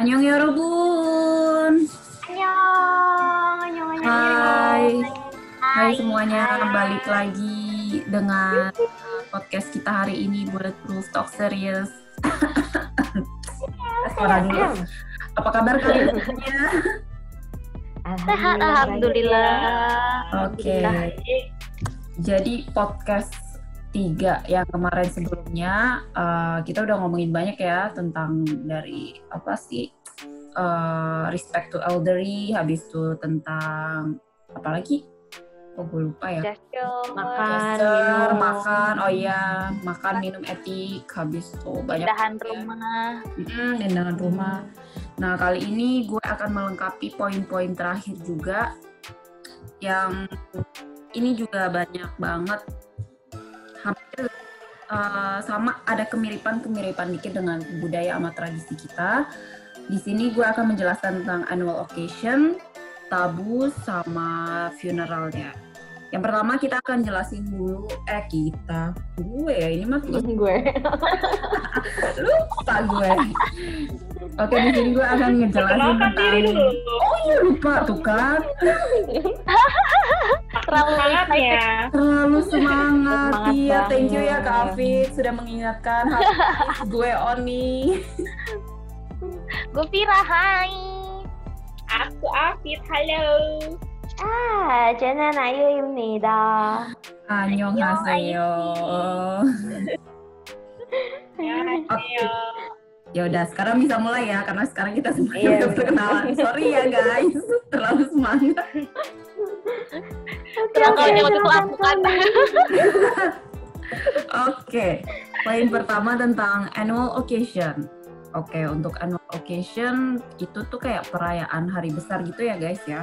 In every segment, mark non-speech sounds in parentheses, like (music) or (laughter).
Annyeong ya, yorobun. Annyeong, annyeong, annyeong. Hai. Hai semuanya, kembali lagi dengan podcast kita hari ini Bulletproof Talk Series. Iya, Suara. Apa kabar kalian? Sehat, alhamdulillah. Oke. Jadi podcast tiga yang kemarin sebelumnya eh, kita udah ngomongin banyak ya tentang dari apa sih eh, respect to elderly, habis itu tentang apa lagi? Oh gue lupa ya. Gesture, Makan, Gesture, minum. makan, oh iya, makan minum etik, habis itu banyak pindahan ya. rumah. Mm, undangan rumah. Nah, kali ini gue akan melengkapi poin-poin terakhir juga yang ini juga banyak banget hampir eh, sama ada kemiripan-kemiripan dikit dengan budaya sama tradisi kita. Di sini gue akan menjelaskan tentang annual occasion, tabu sama funeralnya. Yang pertama kita akan jelasin dulu eh kita gue ya ini mah gue (laughs) lupa gue. Oke, di sini gue akan ngejelasin tentang Oh iya lupa tuh kan. (laughs) Terlalu semangatnya Terlalu semangat. Semangat Iya, thank you ya banget. Kak Afid sudah mengingatkan Hafiz, (laughs) gue Oni. Gue Vira, hai. aku Afid halo Ah, 저는 아유입니다. Annyeonghaseyo. ya ayo (laughs) Ya udah, sekarang bisa mulai ya karena sekarang kita semuanya Iya, udah iya. perkenalan. Sorry ya guys, (laughs) terlalu semangat. Terlalu waktu itu aku kan. Oke, poin pertama tentang annual occasion. Oke, untuk annual occasion itu tuh kayak perayaan hari besar gitu ya guys ya.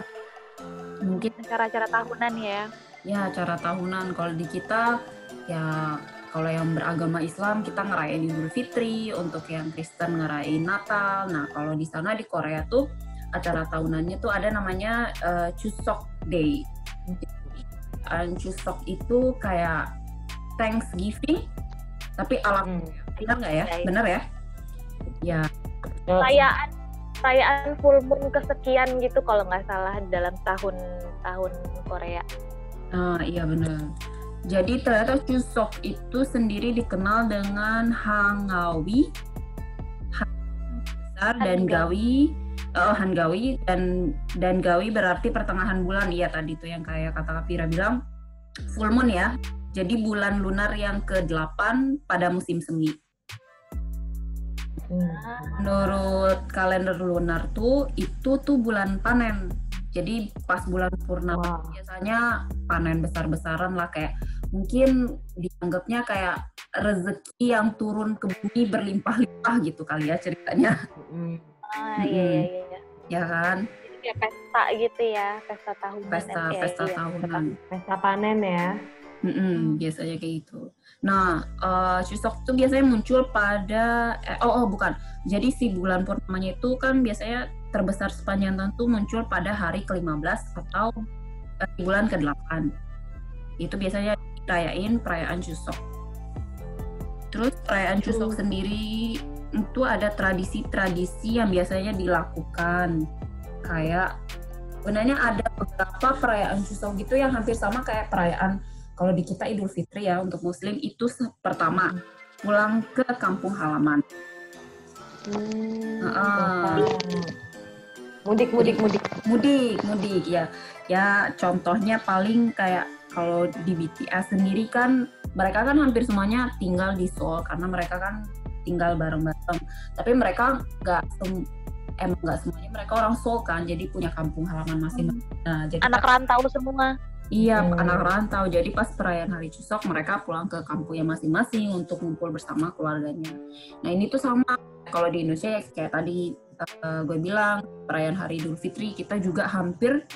Mungkin Acara-acara tahunan ya. ya acara tahunan. Kalau di kita ya kalau yang beragama Islam kita ngerayain Idul Fitri, untuk yang Kristen ngerayain Natal. Nah, kalau di sana di Korea tuh acara tahunannya tuh ada namanya eh, Chuseok Day. Dan Chuseok itu kayak Thanksgiving tapi ala Hmm. Benar nggak ya? Iya. Benar ya? Ya, Perayaan perayaan full moon kesekian gitu kalau nggak salah dalam tahun tahun Korea. ah, iya benar. Jadi ternyata Chuseok itu sendiri dikenal dengan Hangawi, Han besar dan. Gawi, oh Hangawi dan dan Gawi berarti pertengahan bulan. Iya tadi tuh yang kayak kata Kapira bilang full moon ya. Jadi bulan lunar yang ke-8 pada musim semi. Hmm. Menurut kalender lunar tuh itu tuh bulan panen. Jadi pas bulan purnama Wah. biasanya panen besar-besaran lah kayak mungkin dianggapnya kayak rezeki yang turun ke bumi berlimpah-limpah gitu kali ya ceritanya. Hmm. Ah, iya iya iya. Ya kan? Kayak pesta gitu ya, pesta tahunan. Pesta ya, pesta iya. tahunan. pesta panen ya Mm-mm, biasanya kayak gitu. Nah, eh Chuseok tuh biasanya muncul pada eh, oh, oh bukan. Jadi si bulan purnamanya itu kan biasanya terbesar sepanjang tahun tuh muncul pada hari ke-15 atau di bulan ke-8. Itu biasanya dirayain perayaan Chuseok. Terus perayaan Chuseok sendiri itu ada tradisi-tradisi yang biasanya dilakukan kayak sebenarnya ada beberapa perayaan Chuseok gitu yang hampir sama kayak perayaan kalau di kita Idul Fitri ya untuk Muslim itu pertama pulang ke kampung halaman. hmm. Heeh. mudik mudik mudik Mudik, mudik ya. Ya contohnya paling kayak kalau di BTS sendiri kan mereka kan hampir semuanya tinggal di Seoul karena mereka kan tinggal bareng-bareng. Tapi mereka nggak emang nggak semuanya mereka orang Seoul kan, jadi punya kampung halaman masing-masing. Nah, jadi Anak rantau semua. Iya, Hmm. anak rantau. Jadi pas perayaan hari Chuseok mereka pulang ke kampungnya masing-masing untuk ngumpul bersama keluarganya. Nah ini tuh sama kalau di Indonesia ya kayak tadi eh, gue bilang perayaan hari Idul Fitri kita juga hampir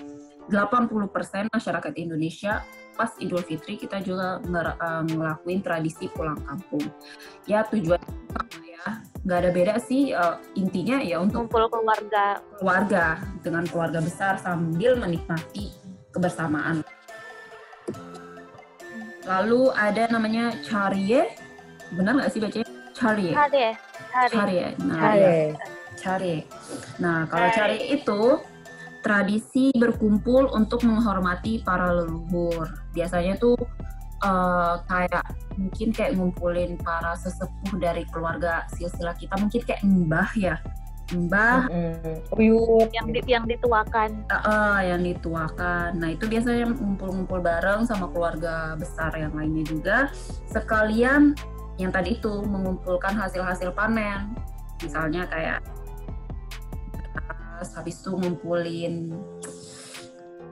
80% masyarakat Indonesia pas Idul Fitri kita juga eh, ngelakuin tradisi pulang kampung. Ya tujuan nggak ada beda sih. eh, intinya ya untuk Kumpul keluarga. keluarga dengan keluarga besar sambil menikmati kebersamaan. Lalu ada namanya Charie, benar nggak sih bacanya? Charie, Hari ya? Hari. Charie. Nah, kalau cari itu tradisi berkumpul untuk menghormati para leluhur. Biasanya tuh eh, kayak mungkin kayak ngumpulin para sesepuh dari keluarga silsilah kita, mungkin kayak mbah ya, mbah. Uyut. yang di, yang dituakan eh, eh, yang dituakan. Nah itu biasanya ngumpul-ngumpul bareng sama keluarga besar yang lainnya juga. Sekalian yang tadi itu mengumpulkan hasil-hasil panen, misalnya kayak habis itu ngumpulin.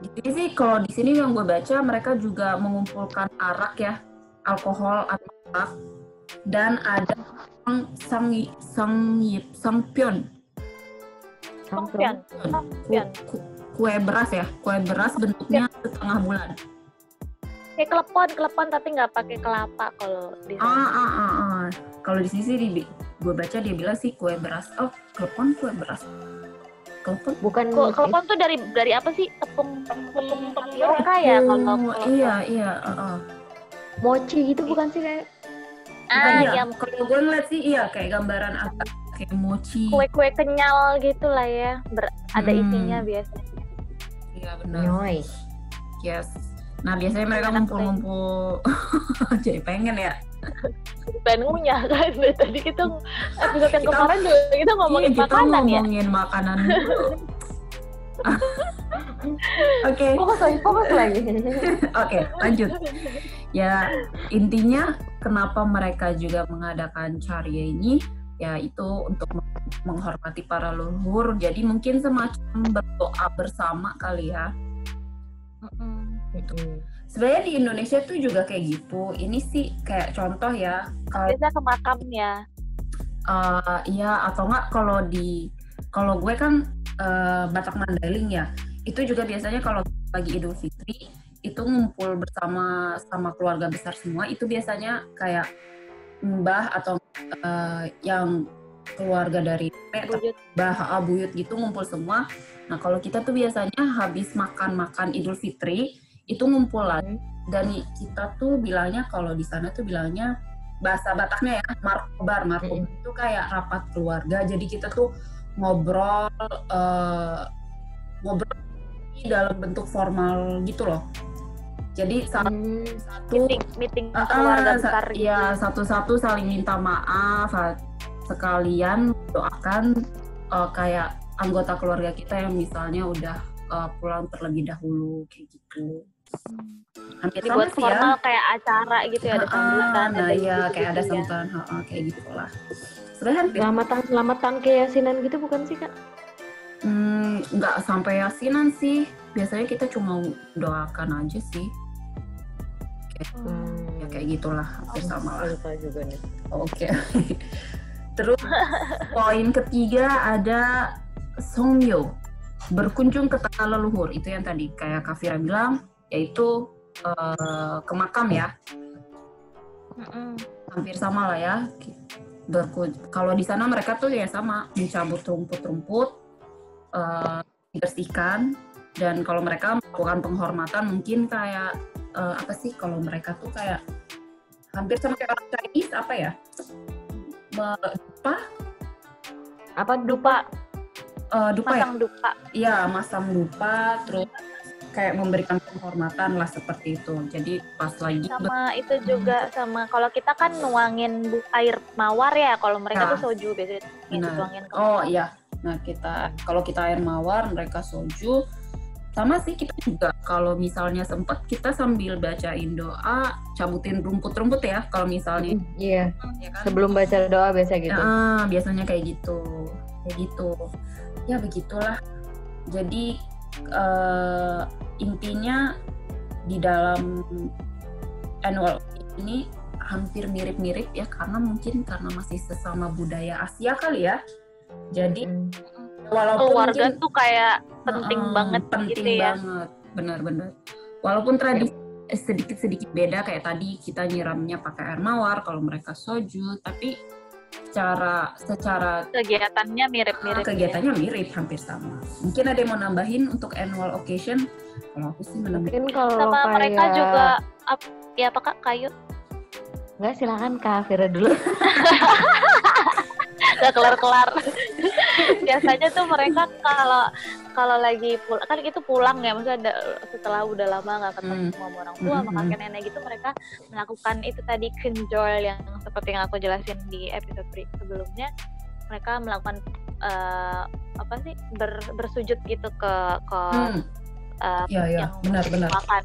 Jadi sih kalau di sini yang gue baca mereka juga mengumpulkan arak ya, alkohol atau arak, dan ada sang sang sang sang pion kue beras ya. Kue beras bentuknya setengah bulan. Kayak kelepon kelepon tapi nggak pakai kelapa kalau di ah sana. ah ah, ah. kalau di sini sih gue baca dia bilang sih kue beras. Oh kelepon kue beras kelepon Bukan kelepon tuh dari dari apa sih? Tepung tepung tapioka ya kalau iya iya ah. mochi gitu bukan sih kayak ah iya. Yang kalau gue ngeliat sih iya kayak gambaran apa kayak mochi. Kue-kue kenyal gitu lah ya Ber- ada Hmm. isinya biasanya. Iya benar. Nyoy. yes. Nah biasanya mereka ngumpul-ngumpul. (laughs) Jadi pengen ya pengen ngunyah kan dari (laughs) tadi kita episode yang Kita- kemarin juga kita ngomongin Iya, kita makanan ya ngomongin makanan. (laughs) Oke, Fokus lagi, fokus lagi. (laughs) oke, lanjut. Ya, intinya kenapa mereka juga mengadakan Carya ini yaitu untuk meng- menghormati para leluhur. Jadi mungkin semacam berdoa bersama kali ya. Mm-mm. Mm-mm. Sebenarnya di Indonesia tuh juga kayak gitu. Ini sih kayak contoh ya. Kalau biasa ke makam ya Eh, iya atau enggak kalau di kalau gue kan eh, Batak Mandailing ya itu juga biasanya kalau lagi Idul Fitri itu ngumpul bersama sama keluarga besar semua itu biasanya kayak mbah atau eh, yang keluarga dari nenek mbah ah, buyut gitu ngumpul semua nah kalau kita tuh biasanya habis makan makan Idul Fitri itu ngumpul lagi dan kita tuh bilangnya kalau di sana tuh bilangnya bahasa Bataknya ya markobar. Markobar itu kayak rapat keluarga. Jadi kita tuh ngobrol eh, ngobrol dalam bentuk formal gitu loh. Jadi satu Hmm. satu meeting meeting Ah, keluarga besar sa- gitu ya. satu-satu saling minta maaf sekalian doakan eh, kayak anggota keluarga kita yang misalnya udah eh, pulang terlebih dahulu kayak gitu hampir sama dibuat sih ya formal kayak acara gitu ya ada Ah, sambutan nah ada iya gitu-gitu kayak ada ya. sambutan ha, ha, kayak gitulah sebenarnya hampir Selamatan, selamatan keyasinan gitu bukan sih kak? hmm, nggak sampai yasinan sih biasanya kita cuma doakan aja sih Hmm. ya kayak gitulah hampir sama lah juga nih. Oke. (laughs) Terus poin ketiga ada Songmyo berkunjung ke tanah leluhur itu yang tadi kayak Kafira bilang yaitu eh, ke makam ya. Mm-mm. hampir sama lah ya Berku- kalau di sana mereka tuh ya sama mencabut rumput-rumput eh, dibersihkan dan kalau mereka melakukan penghormatan mungkin kayak eh, apa sih kalau mereka tuh kayak hampir sama kayak orang Chinese apa ya? Me- apa? Apa dupa? Eh, dupa ya? Pasang dupa. Iya masang dupa terus kayak memberikan penghormatan lah seperti itu jadi pas lagi sama itu juga sama kalau kita kan nuangin air mawar ya kalau mereka tuh soju biasanya Benar. dituangin ke Oh iya, nah kita kalau kita air mawar, mereka soju. Sama sih kita juga kalau misalnya sempat kita sambil bacain doa, cabutin rumput-rumput ya. Kalau misalnya Iya. ya kan. Sebelum baca doa biasa gitu. Ah, biasanya kayak gitu, kayak gitu. Ya begitulah. Jadi eh, intinya di dalam annual ini hampir mirip-mirip ya karena mungkin karena masih sesama budaya Asia kali ya. Jadi Mm. walaupun keluarga mungkin- tuh kayak penting Heeh, banget penting gitu ya banget benar-benar walaupun tradisi sedikit-sedikit beda kayak tadi kita nyiramnya pakai air mawar kalau mereka soju tapi secara secara kegiatannya mirip-mirip ya. kegiatannya mirip hampir sama. Mungkin ada yang mau nambahin untuk annual occasion? Kalau aku sih menambahin. Mungkin kalau sama kayak... mereka juga ap- ya apa kak? Kayu? Enggak silakan Kak Fira dulu. (laughs) nggak kelar-kelar. Biasanya tuh mereka kalau kalau lagi pulang kan itu pulang ya maksudnya ada, setelah udah lama nggak ketemu Hmm. sama orang tua sama Hmm, kakek nenek gitu mereka melakukan itu tadi kenjol yang seperti yang aku jelasin di episode sebelumnya mereka melakukan eh, apa sih ber- bersujud gitu ke ke Hmm. eh, Ya, ya, yang benar-benar. makan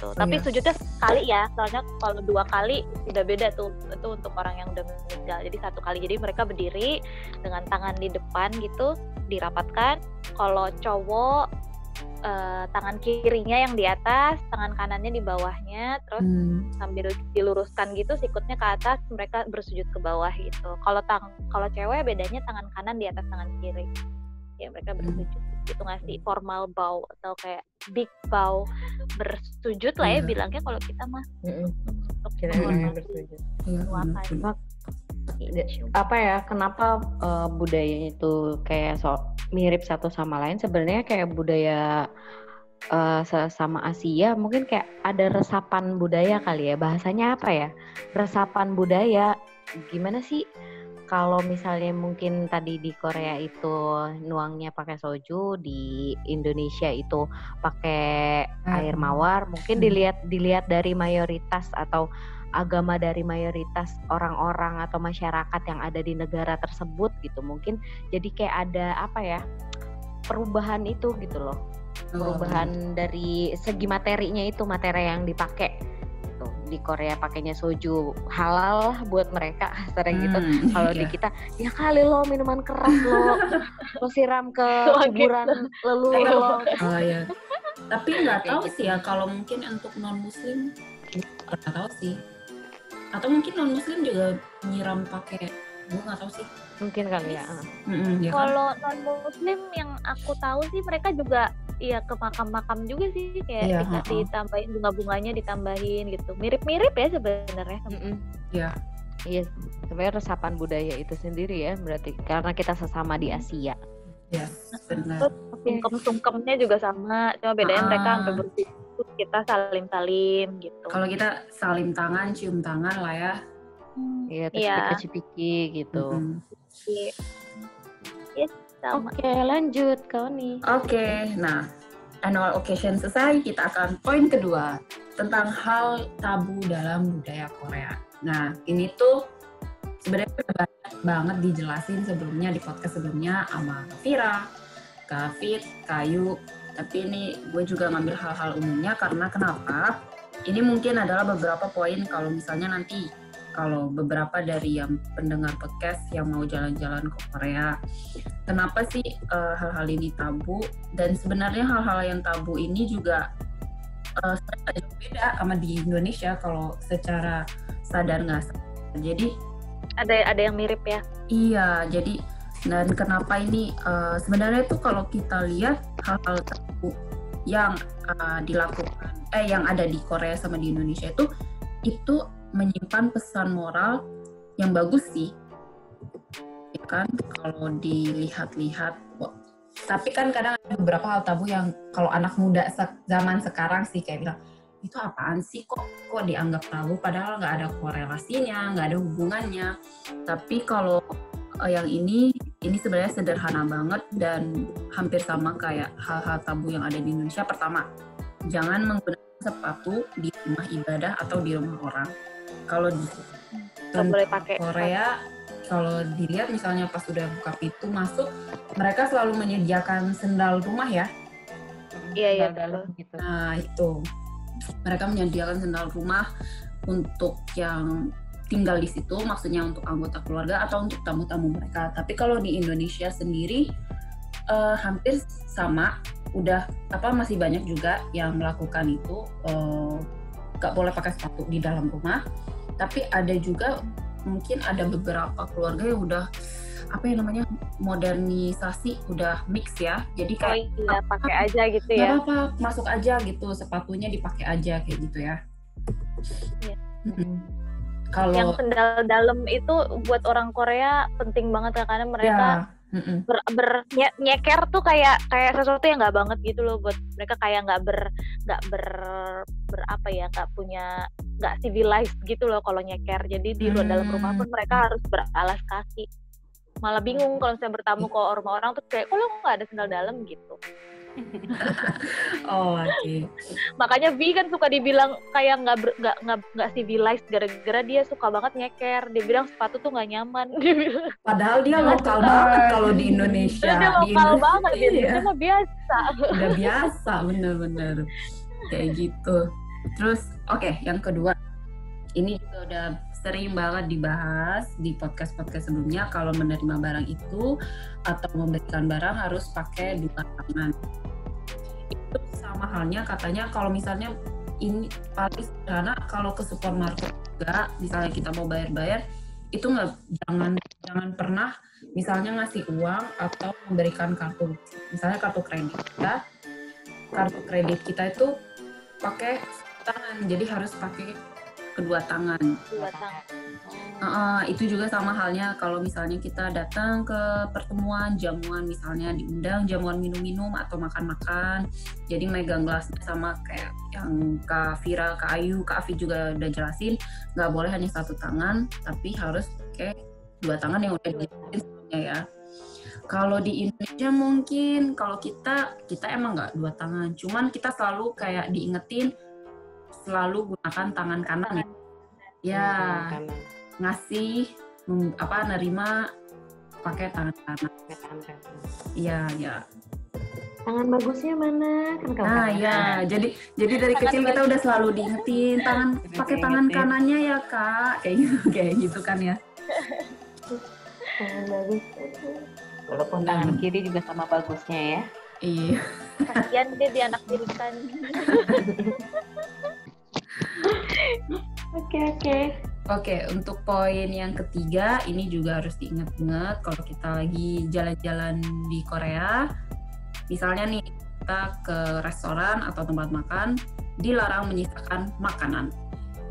gitu. Tapi Iya. sujudnya sekali ya, soalnya kalau dua kali udah beda tuh itu untuk orang yang udah meninggal. Jadi satu kali jadi mereka berdiri dengan tangan di depan gitu dirapatkan. Kalau cowok eh, tangan kirinya yang di atas, tangan kanannya di bawahnya, terus Hmm. sambil diluruskan gitu sikutnya ke atas mereka bersujud ke bawah gitu kalau tang kalau cewek bedanya tangan kanan di atas tangan kiri ya mereka Hmm. Bersujud itu ngasih formal bow atau kayak big bow bersujud lah ya Iya. bilangnya kalau kita mah Mm-mm. untuk Kira Mm-mm. bersetuju. Iya, Luapan. benar. Gitu. apa ya kenapa eh, budayanya itu kayak so mirip satu sama lain sebenarnya kayak budaya eh, sesama Asia mungkin kayak ada resapan budaya kali ya bahasanya apa ya resapan budaya gimana sih kalau misalnya mungkin tadi di Korea itu nuangnya pakai soju di Indonesia itu pakai air Air mawar mungkin Hmm. dilihat dilihat dari mayoritas atau agama dari mayoritas orang-orang atau masyarakat yang ada di negara tersebut gitu. Mungkin jadi kayak ada apa ya perubahan itu gitu loh. Perubahan dari segi materinya itu materi yang dipakai di Korea pakainya soju halal buat mereka (laughs) sering gitu Hmm, (laughs) kalau iya. di kita ya kali lo minuman keras lo lo siram ke (laughs) kuburan leluhur Ayo. lo Oh iya. Tapi nggak tahu gitu. sih ya kalau mungkin untuk non muslim nggak tahu sih. Atau mungkin non muslim juga nyiram pakai gue nggak tahu sih. mungkin kali ya ya kan? kalau non muslim yang aku tahu sih mereka juga Iya ke makam-makam juga sih kayak dikasih ha-ha. tambahin bunga-bunganya ditambahin gitu mirip-mirip ya sebenarnya Mm-mm. Iya. Iya, sebenarnya resapan budaya itu sendiri ya, berarti karena kita sesama di Asia. Ya, benar. sungkem-sungkemnya juga sama cuma bedanya Ah. mereka sampai bersujud kita salim-salim gitu Kalau kita salim tangan, cium tangan lah ya. Iya, terus Iya. cipika-cipiki gitu. Iya. Iya, sama Oke, lanjut Koni. Oke, nah annual occasion selesai, kita akan poin kedua tentang hal tabu dalam budaya Korea. Nah, ini tuh sebenarnya udah banyak banget dijelasin sebelumnya di podcast sebelumnya sama Vira, Kak Fit, Kayu. Tapi ini gue juga ngambil hal-hal umumnya karena kenapa? Ini mungkin adalah beberapa poin kalau misalnya nanti kalau beberapa dari yang pendengar podcast yang mau jalan-jalan ke Korea kenapa sih eh, hal-hal ini tabu dan sebenarnya hal-hal yang tabu ini juga jauh beda sama di Indonesia kalau secara sadar nggak sadar. jadi ada ada yang mirip ya iya jadi dan kenapa ini eh, sebenarnya itu kalau kita lihat hal-hal tabu yang eh, dilakukan eh yang ada di Korea sama di Indonesia itu itu menyimpan pesan moral yang bagus sih. Ya kan? Kalau dilihat-lihat tapi kan kadang ada beberapa hal tabu yang kalau anak muda zaman sekarang sih kayak bilang itu apaan sih? Kok kok dianggap tabu? Padahal nggak ada korelasinya nggak ada hubungannya. Tapi kalau eh, yang ini ini sebenarnya sederhana banget dan hampir sama kayak hal-hal tabu yang ada di Indonesia. Pertama jangan menggunakan sepatu di rumah ibadah atau di rumah orang kalau di boleh pakai Korea kalau dilihat misalnya pas udah buka pintu masuk mereka selalu menyediakan sendal rumah ya. Iya, iya, dalam gitu. nah itu. Mereka menyediakan sendal rumah untuk yang tinggal di situ maksudnya untuk anggota keluarga atau untuk tamu-tamu mereka. Tapi kalau di Indonesia sendiri eh, hampir sama. Udah apa masih banyak juga yang melakukan itu. Eh, nggak boleh pakai sepatu di dalam rumah tapi ada juga mungkin ada beberapa keluarga yang udah apa ya namanya modernisasi udah mix ya. Jadi oh kayak iya pakai aja gitu nggak ya. apa-apa masuk aja gitu sepatunya dipakai aja kayak gitu ya. Iya. Yang kalau sendal dalam itu buat orang Korea penting banget ya karena mereka ya mm-mm. ber, ber- nye- nyeker tuh kayak kayak sesuatu yang nggak banget gitu loh buat mereka kayak nggak ber nggak ber ber apa ya nggak punya nggak civilized gitu loh kalau nyeker. Jadi di luar dalam rumah pun mereka harus beralas kaki. Malah bingung kalau misalnya bertamu ke rumah orang tuh kayak kok lo nggak ada sendal dalam? gitu (laughs) oh oke. Okay. makanya Vi kan suka dibilang kayak nggak nggak nggak nggak civilized gara-gara dia suka banget nyeker. Dia bilang sepatu tuh nggak nyaman. (laughs) Dia bilang padahal dia lokal banget kalau di Indonesia. Dia lokal di Indonesia, banget dia, iya. dia mah biasa. Udah biasa bener-bener. Kayak gitu. Terus oke okay, yang kedua. Ini juga udah sering banget dibahas di podcast-podcast sebelumnya kalau menerima barang itu atau memberikan barang harus pakai dua tangan. Itu sama halnya katanya kalau misalnya ini paling sederhana kalau ke supermarket juga misalnya kita mau bayar-bayar itu nggak jangan jangan pernah misalnya ngasih uang atau memberikan kartu misalnya kartu kredit kita kartu kredit kita itu pakai tangan jadi harus pakai kedua tangan. Kedua tangan. Uh, itu juga sama halnya kalau misalnya kita datang ke pertemuan jamuan misalnya diundang jamuan minum-minum atau makan-makan jadi megang gelasnya sama kayak yang Kak Vira, Kak Ayu, Kak Afi juga udah jelasin nggak boleh hanya satu tangan tapi harus pakai dua tangan yang udah dijelasin ya kalau di Indonesia mungkin kalau kita kita emang nggak dua tangan cuman kita selalu kayak diingetin selalu gunakan tangan kanan ya. Ya, ngasih apa nerima pakai tangan kanan. Iya, ya. Tangan bagusnya mana? Kan nah, ya. Jadi jadi dari tangan kecil kita udah selalu diingetin tangan pakai tangan kanannya ya, Kak. Kayak gitu, (laughs) kayak gitu kan ya. Tangan bagus. Walaupun tangan kiri juga sama bagusnya ya. Iya. Kasihan dia di anak dirikan. (laughs) Oke oke. Oke, untuk poin yang ketiga ini juga harus diingat-ingat kalau kita lagi jalan-jalan di Korea. Misalnya nih kita ke restoran atau tempat makan dilarang menyisakan makanan.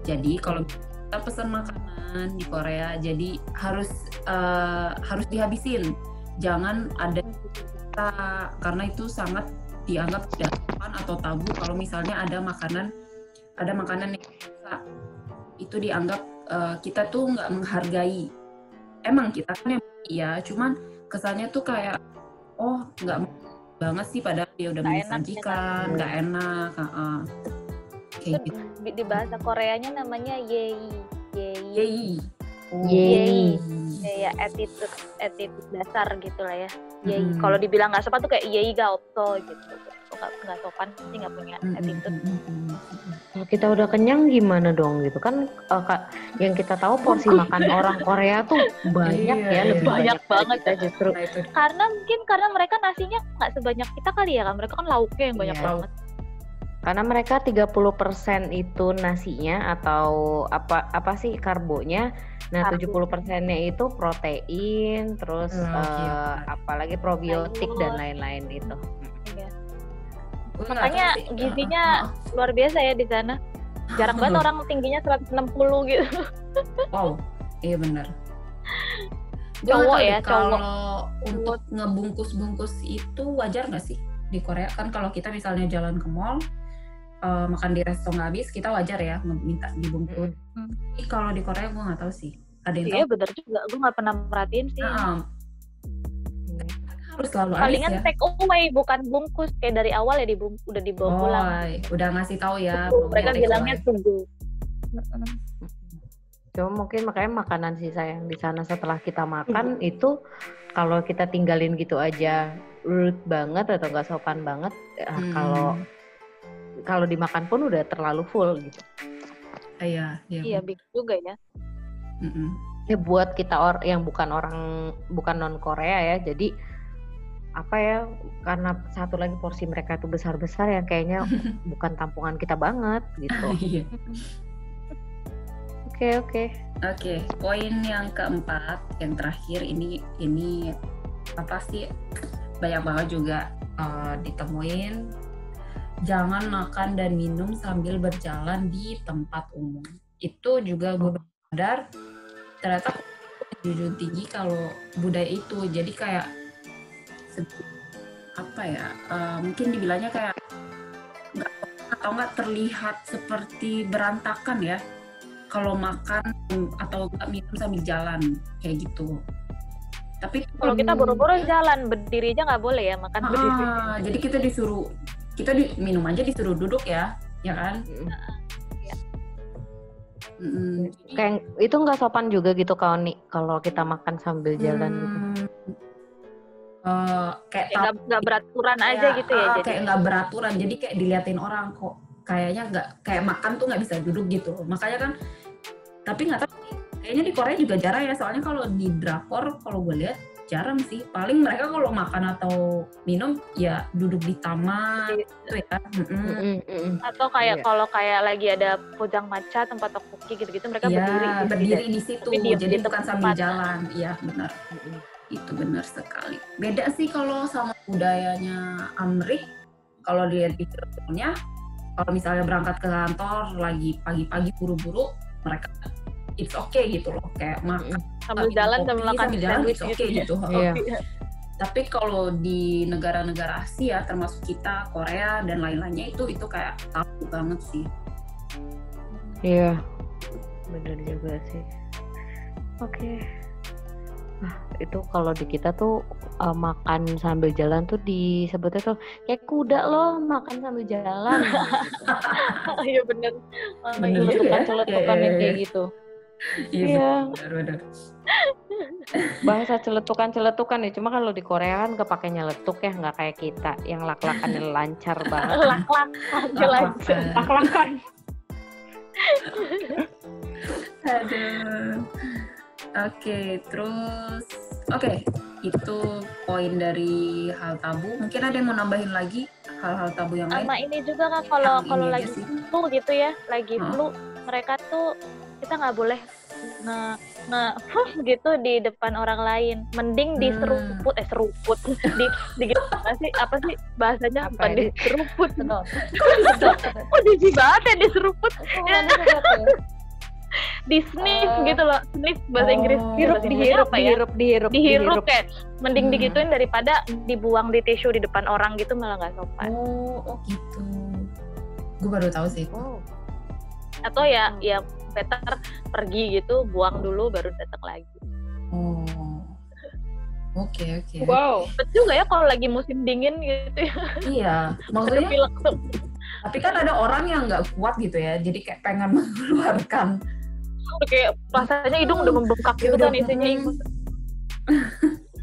Jadi kalau kita pesan makanan di Korea, jadi harus uh, harus dihabisin. Jangan ada kita karena itu sangat dianggap tidak atau tabu kalau misalnya ada makanan ada makanan yang itu dianggap uh, kita tuh nggak menghargai. Emang kita kan yang iya cuman kesannya tuh kayak oh nggak banget sih padahal dia udah menyajikan nggak enak uh, uh. kayak gitu. di bahasa Koreanya namanya yei yei. Yei. Oh. yei. Ya attitude attitude dasar gitu lah ya. Yei. Hmm. kalau dibilang nggak sopan tuh kayak yei ga opso gitu. Nggak nggak sopan sih nggak punya attitude kalau kita udah kenyang gimana dong gitu kan uh, kak, yang kita tahu porsi makan orang Korea tuh banyak iya, ya lebih banyak, banyak banget kita justru karena mungkin karena mereka nasinya nggak sebanyak kita kali ya kan mereka kan lauknya yang banyak Iya. banget karena mereka 30% itu nasinya atau apa apa sih karbonya nah Karbo. 70 persennya itu protein terus Oh, oke, eh, oke. apalagi probiotik dan Sayur. lain-lain itu Iya. Makanya sih. gizinya Uh, uh, luar biasa ya di sana jarang banget orang tingginya 160 gitu uh. (laughs) wow iya benar Cowok ya, kalau untuk ngebungkus-bungkus itu wajar nggak sih di Korea kan kalau kita misalnya jalan ke mall eh, makan di resto nggak habis kita wajar ya minta dibungkus. Hmm. Tapi kalau di Korea gue nggak tahu sih. Ada yang iya tahu? bener juga gue nggak pernah merhatiin sih Nah, harus selalu palingan ya. take away bukan bungkus kayak dari awal ya dibung udah dibawa Oh, pulang udah ngasih tahu ya. Tuh, maunya mereka bilangnya tunggu Cuma mungkin makanya makanan sisa yang di sana setelah kita makan itu kalau kita tinggalin gitu aja rude banget atau nggak sopan banget ya, Hmm. kalau kalau dimakan pun udah terlalu full gitu. Ah, Iya, iya. iya bingung juga ya Mm-mm. Ya buat kita or yang bukan orang bukan non Korea ya. Jadi apa ya karena satu lagi porsi mereka itu besar-besar yang kayaknya (laughs) bukan tampungan kita banget gitu. (laughs) Iya. Oke oke. Oke, poin yang keempat, yang terakhir ini ini apa sih banyak banget juga eh, ditemuin. Jangan makan dan minum sambil berjalan di tempat umum. Itu juga gue sadar ternyata junjung tinggi kalau budaya itu. Jadi kayak se- apa ya? eh, mungkin dibilangnya kayak nggak atau nggak terlihat seperti berantakan ya kalau makan atau nggak minum sambil jalan kayak gitu Tapi Kalau kita boro-boro jalan berdiri aja nggak boleh ya makan berdiri. ah, jadi kita disuruh kita di, minum aja disuruh duduk ya, ya kan? Mm. Jadi, Kayak itu nggak sopan juga gitu kalau nih kalau kita makan sambil jalan gitu. hmm, eh, kayak Kayak nggak beraturan aja kayak, gitu ya. ah, jadi kayak nggak beraturan jadi kayak diliatin orang kok kayaknya nggak kayak makan tuh nggak bisa duduk gitu makanya kan tapi nggak tahu kayaknya di Korea juga jarang ya soalnya kalau di drakor kalau gue lihat jarang sih paling mereka kalau makan atau minum ya duduk di taman gitu ya. Mm-mm, mm-mm. atau kayak Iya. kalau kayak lagi ada pojang maca tempat tteokbokki gitu-gitu mereka Iya, berdiri gitu. berdiri di situ jadi di bukan sambil jalan iya benar Mm-mm. Itu benar sekali beda sih kalau sama budayanya Amrik kalau dilihat di filmnya kalau misalnya berangkat ke kantor lagi pagi-pagi buru-buru mereka it's okay gitu loh kayak makan sambil jalan sambil makan sambil jalan it's gitu okay ya. gitu Iya. tapi kalau di negara-negara Asia termasuk kita Korea dan lain-lainnya itu itu kayak tabu banget sih Iya, bener juga sih. Oke. Nah, itu kalau di kita tuh uh, makan sambil jalan tuh disebutnya tuh kayak kuda loh makan sambil jalan. (laughs) Iya bener. Oh, Bener ya. Celetukan-celetukan yang kayak iya. gitu. iya Iya, benar-benar (laughs) bahasa celetukan-celetukan ya. Cuma kalau di Korea kan kepake nyeletuk ya, nggak kayak kita yang lak-lakannya lancar (laughs) banget. Lak-lak aja lanjut. Lak-lakan. Aduh. Oke, terus oke, itu poin dari hal tabu. Mungkin ada yang mau nambahin lagi hal-hal tabu yang lain? Sama ini juga kan kalau Yang kalau lagi sih. flu gitu ya, lagi Heeh. flu mereka tuh kita nggak boleh nge nge gitu di depan orang lain. Mending Hmm. diseruput eh seruput (laughs) di di gitu apa sih apa sih bahasanya Apa bukan diseruput. Sedot. (laughs) Kok jijik banget ya diseruput? Oh. Di sniff Eh. gitu loh. Sniff bahasa Inggris. Oh. Hirup, Bahasa Inggrisnya dihirup, apa ya? dihirup, dihirup, dihirup kayak mending Hmm. digituin daripada dibuang di tisu di depan orang gitu malah nggak sopan Oh, oh gitu. Gue baru tahu sih. Oh, atau ya Hmm. ya better pergi gitu buang dulu baru datang lagi Oh. Oke, oke. wow. bet juga ya kalau lagi musim dingin gitu ya Iya, (laughs) maksudnya tapi kan ada orang yang nggak kuat gitu ya, jadi kayak pengen (laughs) mengeluarkan. Kayak rasanya hidung udah membengkak gitu udah, kan isinya mm. ikut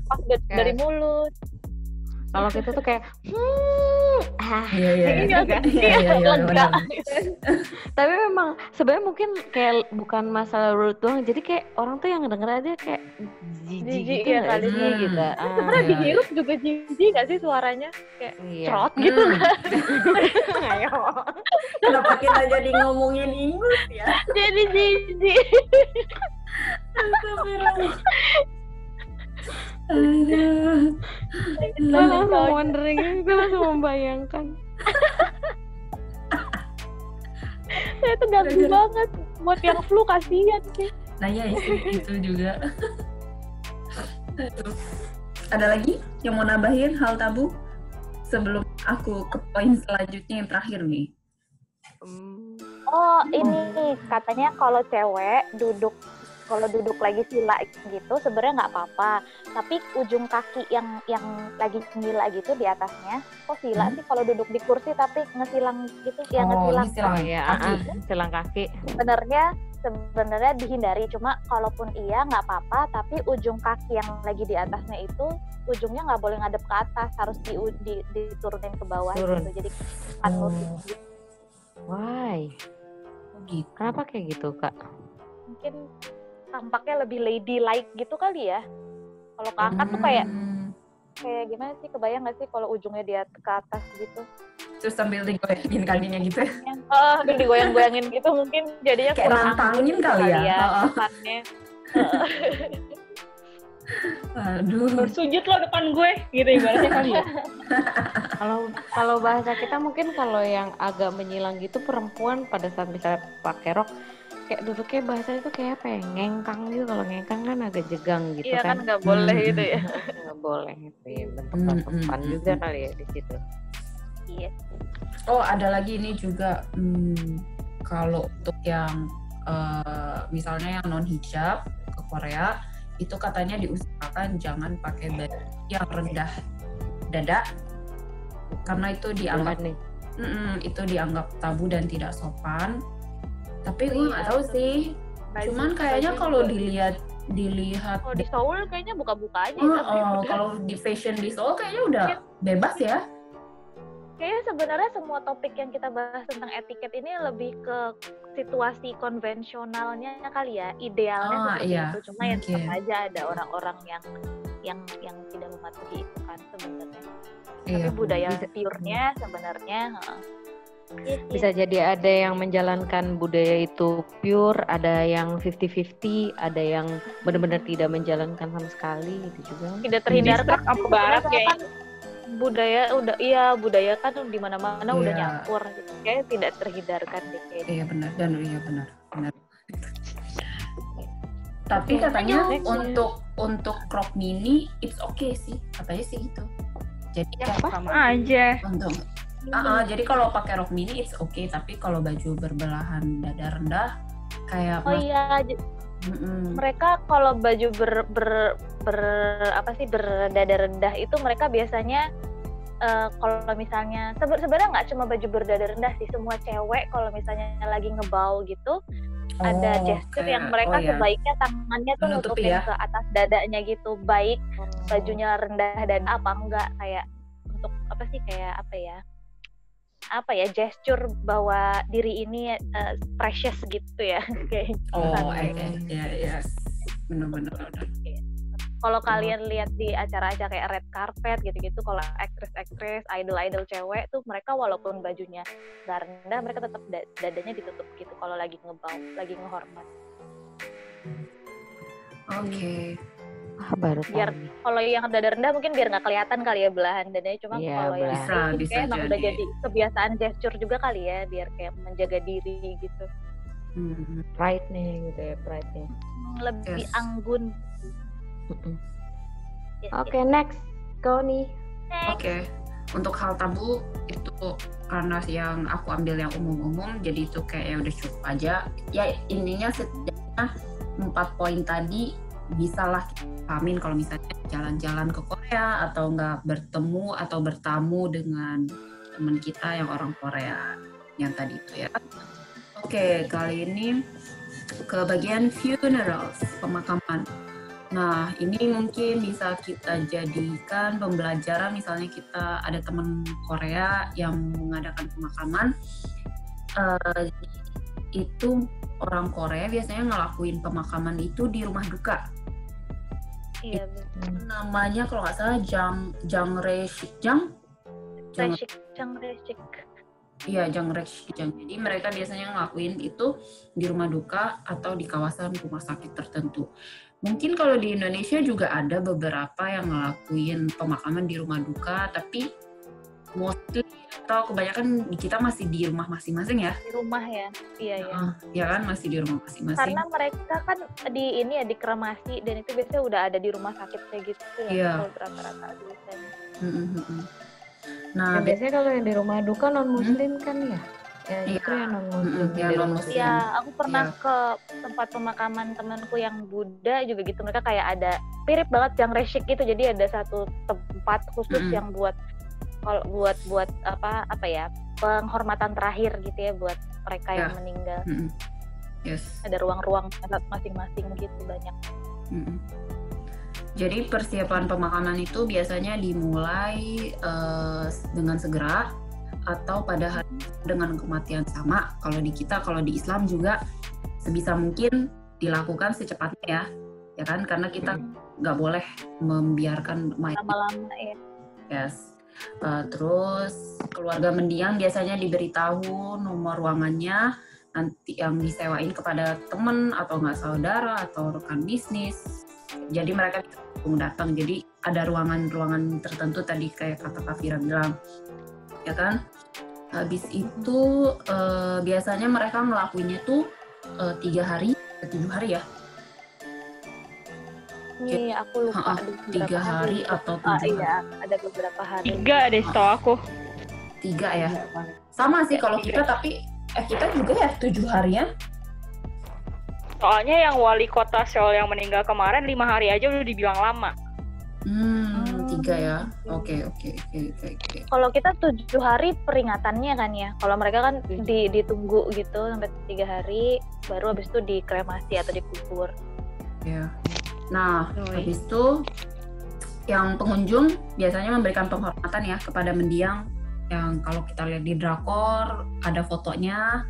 pas dari mulut Kalau kita tuh kayak, hmm, ah. Iya, iya. Ini iya. kan Iya, iya, iya, lega. benar. Tapi memang sebenarnya mungkin kayak bukan masalah root doang, jadi kayak orang tuh yang denger aja kayak jijik gitu ya kali. sih Hmm. gitu. Ah, sebenarnya iya. dihirup juga jijik gak sih suaranya kayak iya. gitu Hmm. Ayo. Kenapa kita jadi ngomongin Inggris ya? jadi jijik Aduh. Gue langsung wondering, gue langsung membayangkan. (laughs) saya tuh ganggu banget buat yang flu kasihan sih Nah ya itu, itu juga. Ada lagi yang mau nambahin hal tabu? Sebelum aku ke poin selanjutnya yang terakhir nih. Oh ini katanya kalau cewek duduk kalau duduk lagi sila gitu sebenarnya nggak apa-apa tapi ujung kaki yang yang lagi sila gitu di atasnya kok sila Hmm. sih kalau duduk di kursi tapi ngesilang gitu ya Oh, ngesilang silang iya, kaki. ah, ah, silang kaki. sebenarnya sebenarnya dihindari cuma kalaupun iya nggak apa-apa tapi ujung kaki yang lagi di atasnya itu ujungnya nggak boleh ngadep ke atas harus di, di- diturunin ke bawah Turun. gitu jadi panut Oh. gitu. Why? Oh, gitu. Kenapa kayak gitu, Kak? mungkin tampaknya lebih ladylike gitu kali ya kalau keangkat tuh kayak Hmm. kayak gimana sih kebayang nggak sih kalau ujungnya dia ke atas gitu Terus sambil digoyangin kakinya gitu ya. oh digoyang-goyangin gitu mungkin jadinya Kayak kurang nantangin anggun kali ya. Heeh. kesannya. (laughs) Aduh. bersujud lo depan gue gitu ibaratnya kali ya Kalau kalau bahasa kita mungkin kalau yang agak menyilang gitu perempuan pada saat misalnya pakai rok kayak duduknya bahasa itu kayak apa ya ngengkang gitu. Kalau ngengkang kan agak jegang gitu iya kan kan. nggak boleh Hmm. gitu ya. (laughs) Nggak boleh itu ya. Bentuk Hmm, hmm, juga kali ya di situ. Iya. Oh ada lagi ini juga. Hmm, kalau untuk yang eh, misalnya yang non hijab ke Korea itu katanya diusahakan jangan pakai baju yang rendah dada karena itu dianggap nih. Mm-mm, itu dianggap tabu dan tidak sopan. Tapi gue nggak Iya, tahu betul. sih. Baju- Cuman kayaknya kalau juga. dilihat dilihat kalau di Seoul kayaknya buka-buka aja Oh, tapi oh, kalau di fashion di Seoul kayaknya udah Iya. bebas ya. kayaknya sebenarnya semua topik yang kita bahas tentang etiket ini lebih ke situasi konvensionalnya kali ya idealnya Ah, seperti iya, itu cuma ya tetap aja ada orang-orang yang yang yang tidak mematuhi itu kan sebenarnya Iya. tapi budaya pure-nya sebenarnya. Iya. Bisa jadi ada yang menjalankan budaya itu pure, ada yang 50-50, ada yang benar-benar tidak menjalankan sama sekali gitu juga. tidak terhindarkan apa barat kayak kan budaya udah iya budaya kan di mana-mana udah Iya. nyampur gitu. kayak tidak terhindarkan deh kayaknya. Iya benar dan iya benar benar. Tapi katanya lanjut. untuk untuk crop mini it's okay sih katanya sih gitu. Jadi kayak sama aja. untuk Ah, ah, jadi kalau pakai rok mini it's okay, tapi kalau baju berbelahan dada rendah kayak oh iya j- Mm-mm. mereka kalau baju ber, ber, ber- apa sih berdada rendah itu mereka biasanya eh, kalau misalnya sebe- sebenarnya nggak cuma baju berdada rendah sih semua cewek kalau misalnya lagi ngebau gitu ada Oh, gesture yang kayak- mereka oh, iya. sebaiknya tangannya tuh Menutupi nutupin ya? ke atas dadanya gitu baik bajunya rendah dan apa enggak kayak untuk apa sih kayak apa ya apa ya gesture bahwa diri ini eh, precious gitu ya (laughs) kayak Oh, gitu. eh, eh, ya, yes. Benar-benar. kalau kalian lihat di acara-acara kayak red carpet gitu-gitu kalau aktris-aktris idol-idol cewek tuh mereka walaupun bajunya nggak rendah mereka tetap da- dadanya ditutup gitu kalau lagi ngebau lagi ngehormat Oke. Ah, baru Biar- tahu nih. kalau yang dada rendah mungkin biar nggak kelihatan kali ya belahan dadanya cuma Iya, kalau yang. Bisa, itu bisa kayak emang udah jadi. kebiasaan gesture juga kali ya biar kayak menjaga diri gitu Mhm. Pride nih gitu ya, pride-nya. Hmm, lebih Yes. anggun. Yes, Oke, next. Kau nih. yes. Oke. Untuk hal tabu itu karena yang aku ambil yang umum-umum, jadi itu kayak ya udah cukup aja. Ya intinya setidaknya empat poin tadi bisalah kita pahamin kalau misalnya jalan-jalan ke Korea atau nggak bertemu atau bertamu dengan teman kita yang orang Korea yang tadi itu ya. Oke, kali ini ke bagian funerals, pemakaman. Nah, ini mungkin bisa kita jadikan pembelajaran misalnya kita ada teman Korea yang mengadakan pemakaman. Eh, itu orang Korea biasanya ngelakuin pemakaman itu di rumah duka. iya betul Namanya kalau nggak salah Jang. Jang Reshik, Jang Reshik. Iya, Jangre Shikjang. Jadi mereka biasanya ngelakuin itu di rumah duka atau di kawasan rumah sakit tertentu. Mungkin kalau di Indonesia juga ada beberapa yang ngelakuin pemakaman di rumah duka, tapi mostly atau kebanyakan di kita masih di rumah masing-masing ya. di rumah ya iya iya Ah, ya kan masih di rumah masing-masing. karena mereka kan di ini ya dikremasi dan itu biasanya udah ada di rumah sakit kayak gitu ya Iya. kalau rata-rata biasanya Mm, mm, mm, mm. Nah, Dan biasanya kalau yang di rumah duka non muslim kan ya? Ya Iya. itu yang non muslim. Mm-mm, yang non-muslim. Iya, aku pernah Iya. ke tempat pemakaman temanku yang Buddha juga gitu. Mereka kayak ada mirip banget yang resik gitu. Jadi ada satu tempat khusus Mm-mm. yang buat kalau buat buat apa apa ya penghormatan terakhir gitu ya buat mereka yang Ya. meninggal. Mm-mm. Yes. Ada ruang-ruang masing-masing gitu banyak. Mm-mm. Jadi persiapan pemakaman itu biasanya dimulai eh, dengan segera atau pada hari dengan kematian sama. Kalau di kita, kalau di Islam juga sebisa mungkin dilakukan secepatnya ya, ya kan? Karena kita nggak boleh membiarkan mayat Lama-lama ya. Yes. Uh, terus keluarga mendiang biasanya diberitahu nomor ruangannya nanti yang disewain kepada teman atau nggak saudara atau rekan bisnis. Jadi mereka langsung datang. Jadi ada ruangan-ruangan tertentu tadi kayak kata Kak Fira bilang, ya kan? Habis itu uh, biasanya mereka ngelakuinnya tuh uh, tiga hari, tujuh hari ya, Nih aku lupa beberapa tiga hari atau Ah, tujuh hari. iya, ada beberapa hari. Tiga deh setahu aku. Tiga ya. Sama sih kalau kita tapi eh kita juga ya tujuh harian. Soalnya yang wali kota Seoul yang meninggal kemarin lima hari aja udah dibilang lama. Hmm, tiga ya. Oke, oke, oke, oke, oke. Kalau kita tujuh hari peringatannya kan ya. Kalau mereka kan di, ditunggu gitu sampai tiga hari, baru habis itu dikremasi atau dikubur. Ya. Nah, iya. habis itu yang pengunjung biasanya memberikan penghormatan ya kepada mendiang yang kalau kita lihat di drakor ada fotonya,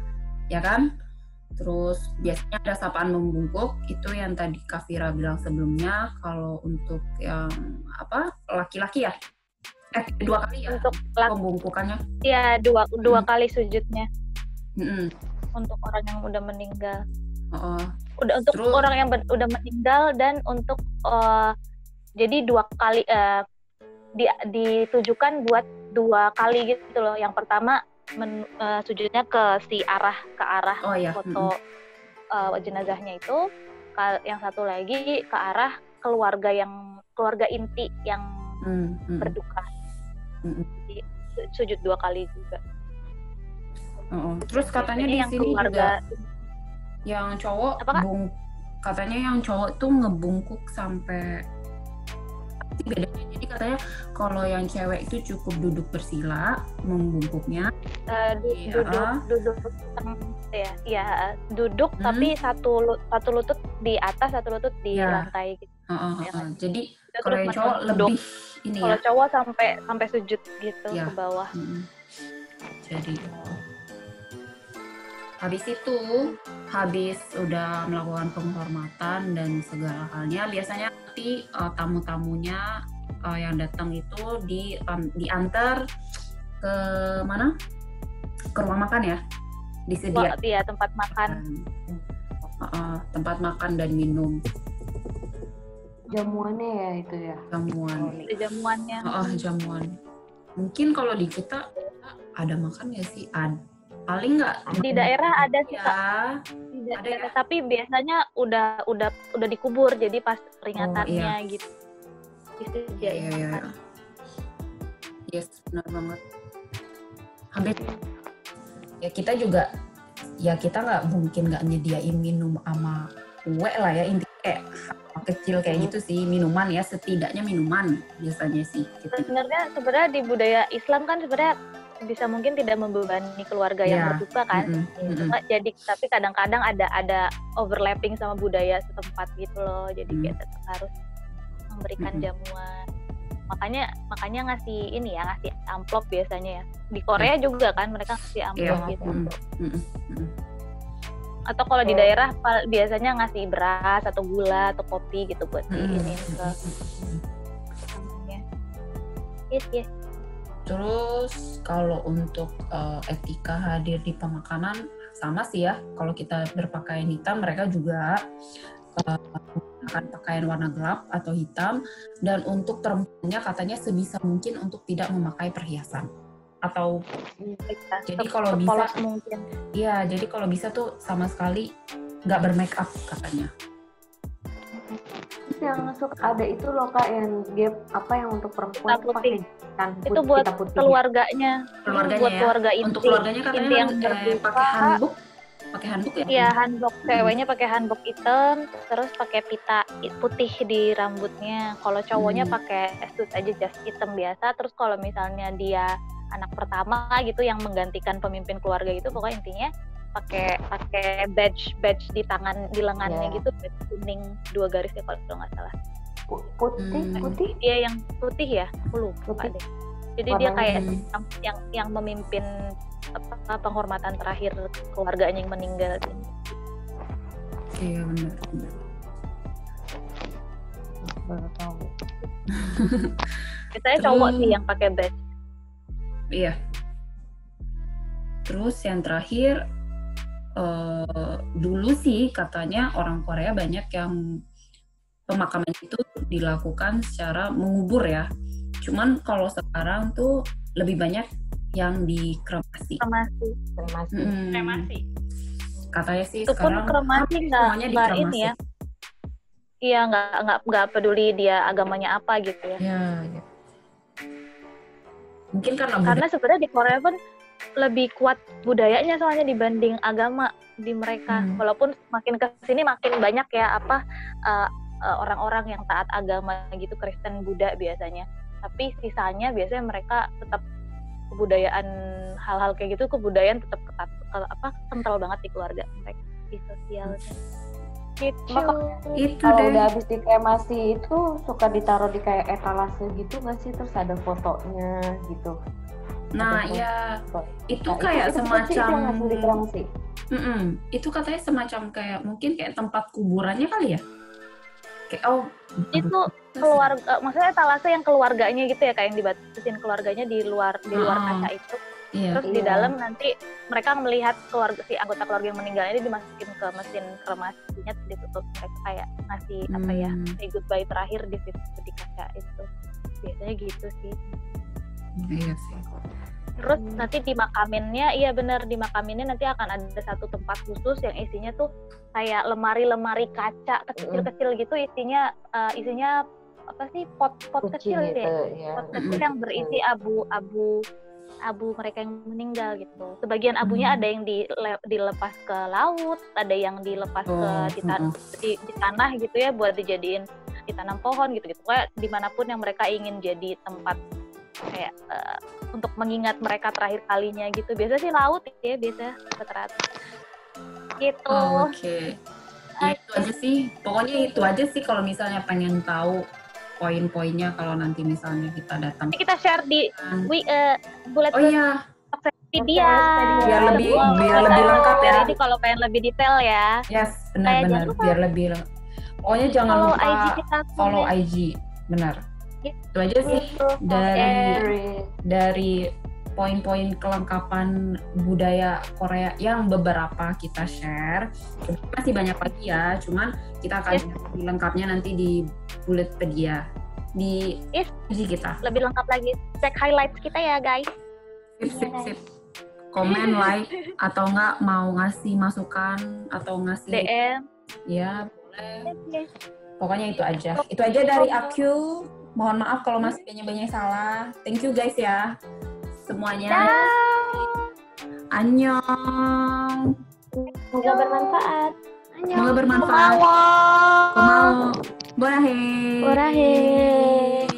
ya kan? Terus biasanya ada sapaan membungkuk itu yang tadi Kafira bilang sebelumnya. Kalau untuk yang apa laki-laki ya, eh dua kali ya Untuk pembungkukannya. ya dua dua Hmm. kali sujudnya Mm-mm. untuk orang yang udah meninggal. Oh, Udah untuk Terus- orang yang ber- udah meninggal dan untuk eh, jadi dua kali eh, di, ditujukan buat dua kali gitu loh. Yang pertama men- eh, sujudnya ke si arah ke arah oh ya. foto eh, jenazahnya itu. Yang satu lagi ke arah keluarga yang keluarga inti yang Mm, mm, berduka. Jadi, su- sujud dua kali juga. oh. Terus katanya di yang sini juga keluarga yang cowok Apa, Kak? bung katanya yang cowok tuh ngebungkuk sampai bedanya jadi katanya kalau yang cewek itu cukup duduk bersila membungkuknya eh, du- Iya. duduk duduk teng- ya ya duduk Hmm. tapi satu satu lutut di atas satu lutut di Ya. lantai gitu. Heeh, Ya heeh. kan? jadi kalau yang cowok duduk. lebih ini Kalau ya cowok sampai sampai sujud gitu Ya. ke bawah. Mm-mm. jadi habis itu habis udah melakukan penghormatan dan segala halnya biasanya nanti eh, tamu-tamunya eh, yang datang itu di an- diantar ke mana? Ke rumah makan ya? Wah, disediakan iya tempat makan. Heeh, tempat makan dan minum. Jamuannya ya itu ya. jamuan. Ada jamuannya. Heeh, jamuan. Mungkin kalau di kita ada makan ya sih? Ad paling nggak Di daerah ada sih Kak. ya Di ada ya? Tapi biasanya udah udah udah dikubur jadi pas peringatannya iya. gitu. Iya, Disediain iya, iya. makan. Yes, benar banget. Hampir ya kita juga ya kita nggak mungkin nggak nyediain minum sama kue lah ya intinya kayak kecil kayak gitu sih minuman ya setidaknya minuman biasanya sih gitu. Sebenarnya sebenarnya di budaya Islam kan sebenarnya bisa mungkin tidak membebani keluarga yang Iya. berduka kan. Mm-mm, mm-mm. Cuma jadi tapi kadang-kadang ada ada overlapping sama budaya setempat gitu loh. Jadi Hmm. kita tetap harus memberikan Mm-mm. jamuan. Makanya makanya ngasih ini ya ngasih amplop biasanya ya. Di Korea juga kan mereka ngasih amplop Iya, gitu. mm-mm, mm-mm. Atau kalau di daerah pal- biasanya ngasih beras atau gula atau kopi gitu buat Mm-mm, diinin ke mm-mm. tamunya. Yes, yes. Terus kalau untuk eh, etika hadir di pemakanan sama sih ya. Kalau kita berpakaian hitam, mereka juga menggunakan pakaian warna gelap atau hitam. Dan untuk perempuannya katanya sebisa mungkin untuk tidak memakai perhiasan. Atau Kita Jadi kalau bisa- mungkin. ya, jadi kalau bisa tuh sama sekali nggak bermake up katanya. Yang suka ada itu loh kak yang gap apa yang untuk perempuan itu pakai putih. hitam Itu putih, buat hitam putih. keluarganya, Keluarganya buat ya. keluarga inti. Untuk keluarganya katanya inti yang eh, pakai handbook, pakai handbook ya? Iya, handbook ceweknya pakai handbook hitam, terus pakai pita putih di rambutnya. Kalau cowoknya Hmm. pakai suit aja jas hitam biasa. Terus kalau misalnya dia anak pertama gitu yang menggantikan pemimpin keluarga itu, pokoknya intinya pakai pakai badge badge di tangan di lengannya Iya. gitu, badge kuning dua garis ya kalau nggak salah. Pu- Putih, Hmm. putih. Dia yang putih ya, aku lupa Putih. deh. Jadi dia Warnanya kayak Hmm. yang yang, yang memimpin apa, penghormatan terakhir keluarganya yang meninggal. Iya benar. benar. Baru tahu. (laughs) Biasanya cowok sih yang pakai badge. Iya. Terus yang terakhir eh, dulu sih katanya orang Korea banyak yang pemakaman itu dilakukan secara mengubur ya. Cuman kalau sekarang tuh lebih banyak yang dikremasi. Kremasi. Kremasi. Mm-mm. Kremasi. Katanya sih Itu pun sekarang kremasi hampir nggak dikremasi. ini ya. Iya nggak nggak nggak peduli dia agamanya apa gitu ya. Ya, ya. Mungkin karena Karena sebenarnya di Korea pun lebih kuat budayanya soalnya dibanding agama di mereka. Hmm. Walaupun makin ke sini makin banyak ya apa uh, uh, orang-orang yang taat agama gitu Kristen Buddha biasanya. Tapi sisanya biasanya mereka tetap kebudayaan hal-hal kayak gitu kebudayaan tetap ketat ke- apa kental banget di keluarga mereka di sosialnya. Gitu. Itu Kalau deh. udah habis dikremasi itu suka ditaruh di kayak etalase gitu nggak sih? Terus ada fotonya gitu. Nah, ya itu Nah, kayak itu, sih semacam hasil dikremasi. Mm-mm. itu katanya semacam kayak mungkin kayak tempat kuburannya kali ya. Kayak oh Itu keluarga maksudnya etalase yang keluarganya gitu ya kayak yang dibatasin keluarganya di luar di luar Ah. kaca itu. Iya. Terus di Iya. dalam nanti mereka melihat keluarga si anggota keluarga yang meninggal ini dimasukin ke mesin kremasinya ditutup mereka kayak ngasih apa ya Hmm. say goodbye terakhir di situ di kaca itu biasanya gitu sih Iya sih. terus Hmm. nanti di makaminnya iya bener di makaminnya nanti akan ada satu tempat khusus yang isinya tuh kayak lemari-lemari kaca kecil-kecil gitu isinya eh, isinya apa sih pot-pot kecil gitu ya ya. pot kecil yang berisi abu-abu abu mereka yang meninggal gitu. Sebagian abunya Hmm. ada yang dile- dilepas ke laut, ada yang dilepas ke Oh, di, tan- di, di tanah gitu ya buat dijadiin ditanam pohon gitu gitu. Kayak di mana pun yang mereka ingin jadi tempat kayak eh, untuk mengingat mereka terakhir kalinya gitu. Biasa sih laut ya biasa rata-rata. Gitu. Oh, Oke. Ya, itu aja sih. Pokoknya itu aja sih kalau misalnya pengen tahu poin-poinnya kalau nanti misalnya kita datang. Nanti kita share di wi eh, bullet Oh iya, Wikipedia. Biar lebih- Semua biar lebih lengkap ya. Jadi kalau pengen lebih detail ya. yes, benar-benar lupa. biar lebih. Pokoknya jangan Follow lupa IG kita follow. IG, benar. Itu aja sih dari Dari dari poin-poin kelengkapan budaya Korea yang beberapa kita share. Masih banyak lagi ya, cuman kita akan Yes. lebih lengkapnya nanti di Bulletpedia di Yes. IG kita. lebih lengkap lagi cek highlights kita ya guys Sip, sip, sip. Komen, like, atau enggak mau ngasih masukan atau ngasih DM ya boleh. Pokoknya itu aja. Itu aja dari aku. Mohon maaf kalau masih banyak-banyak salah. Thank you guys ya. Semuanya. Annyeong. semoga bermanfaat. Semoga bermanfaat. Gomawo. Gomawo. Borahe. Borahe.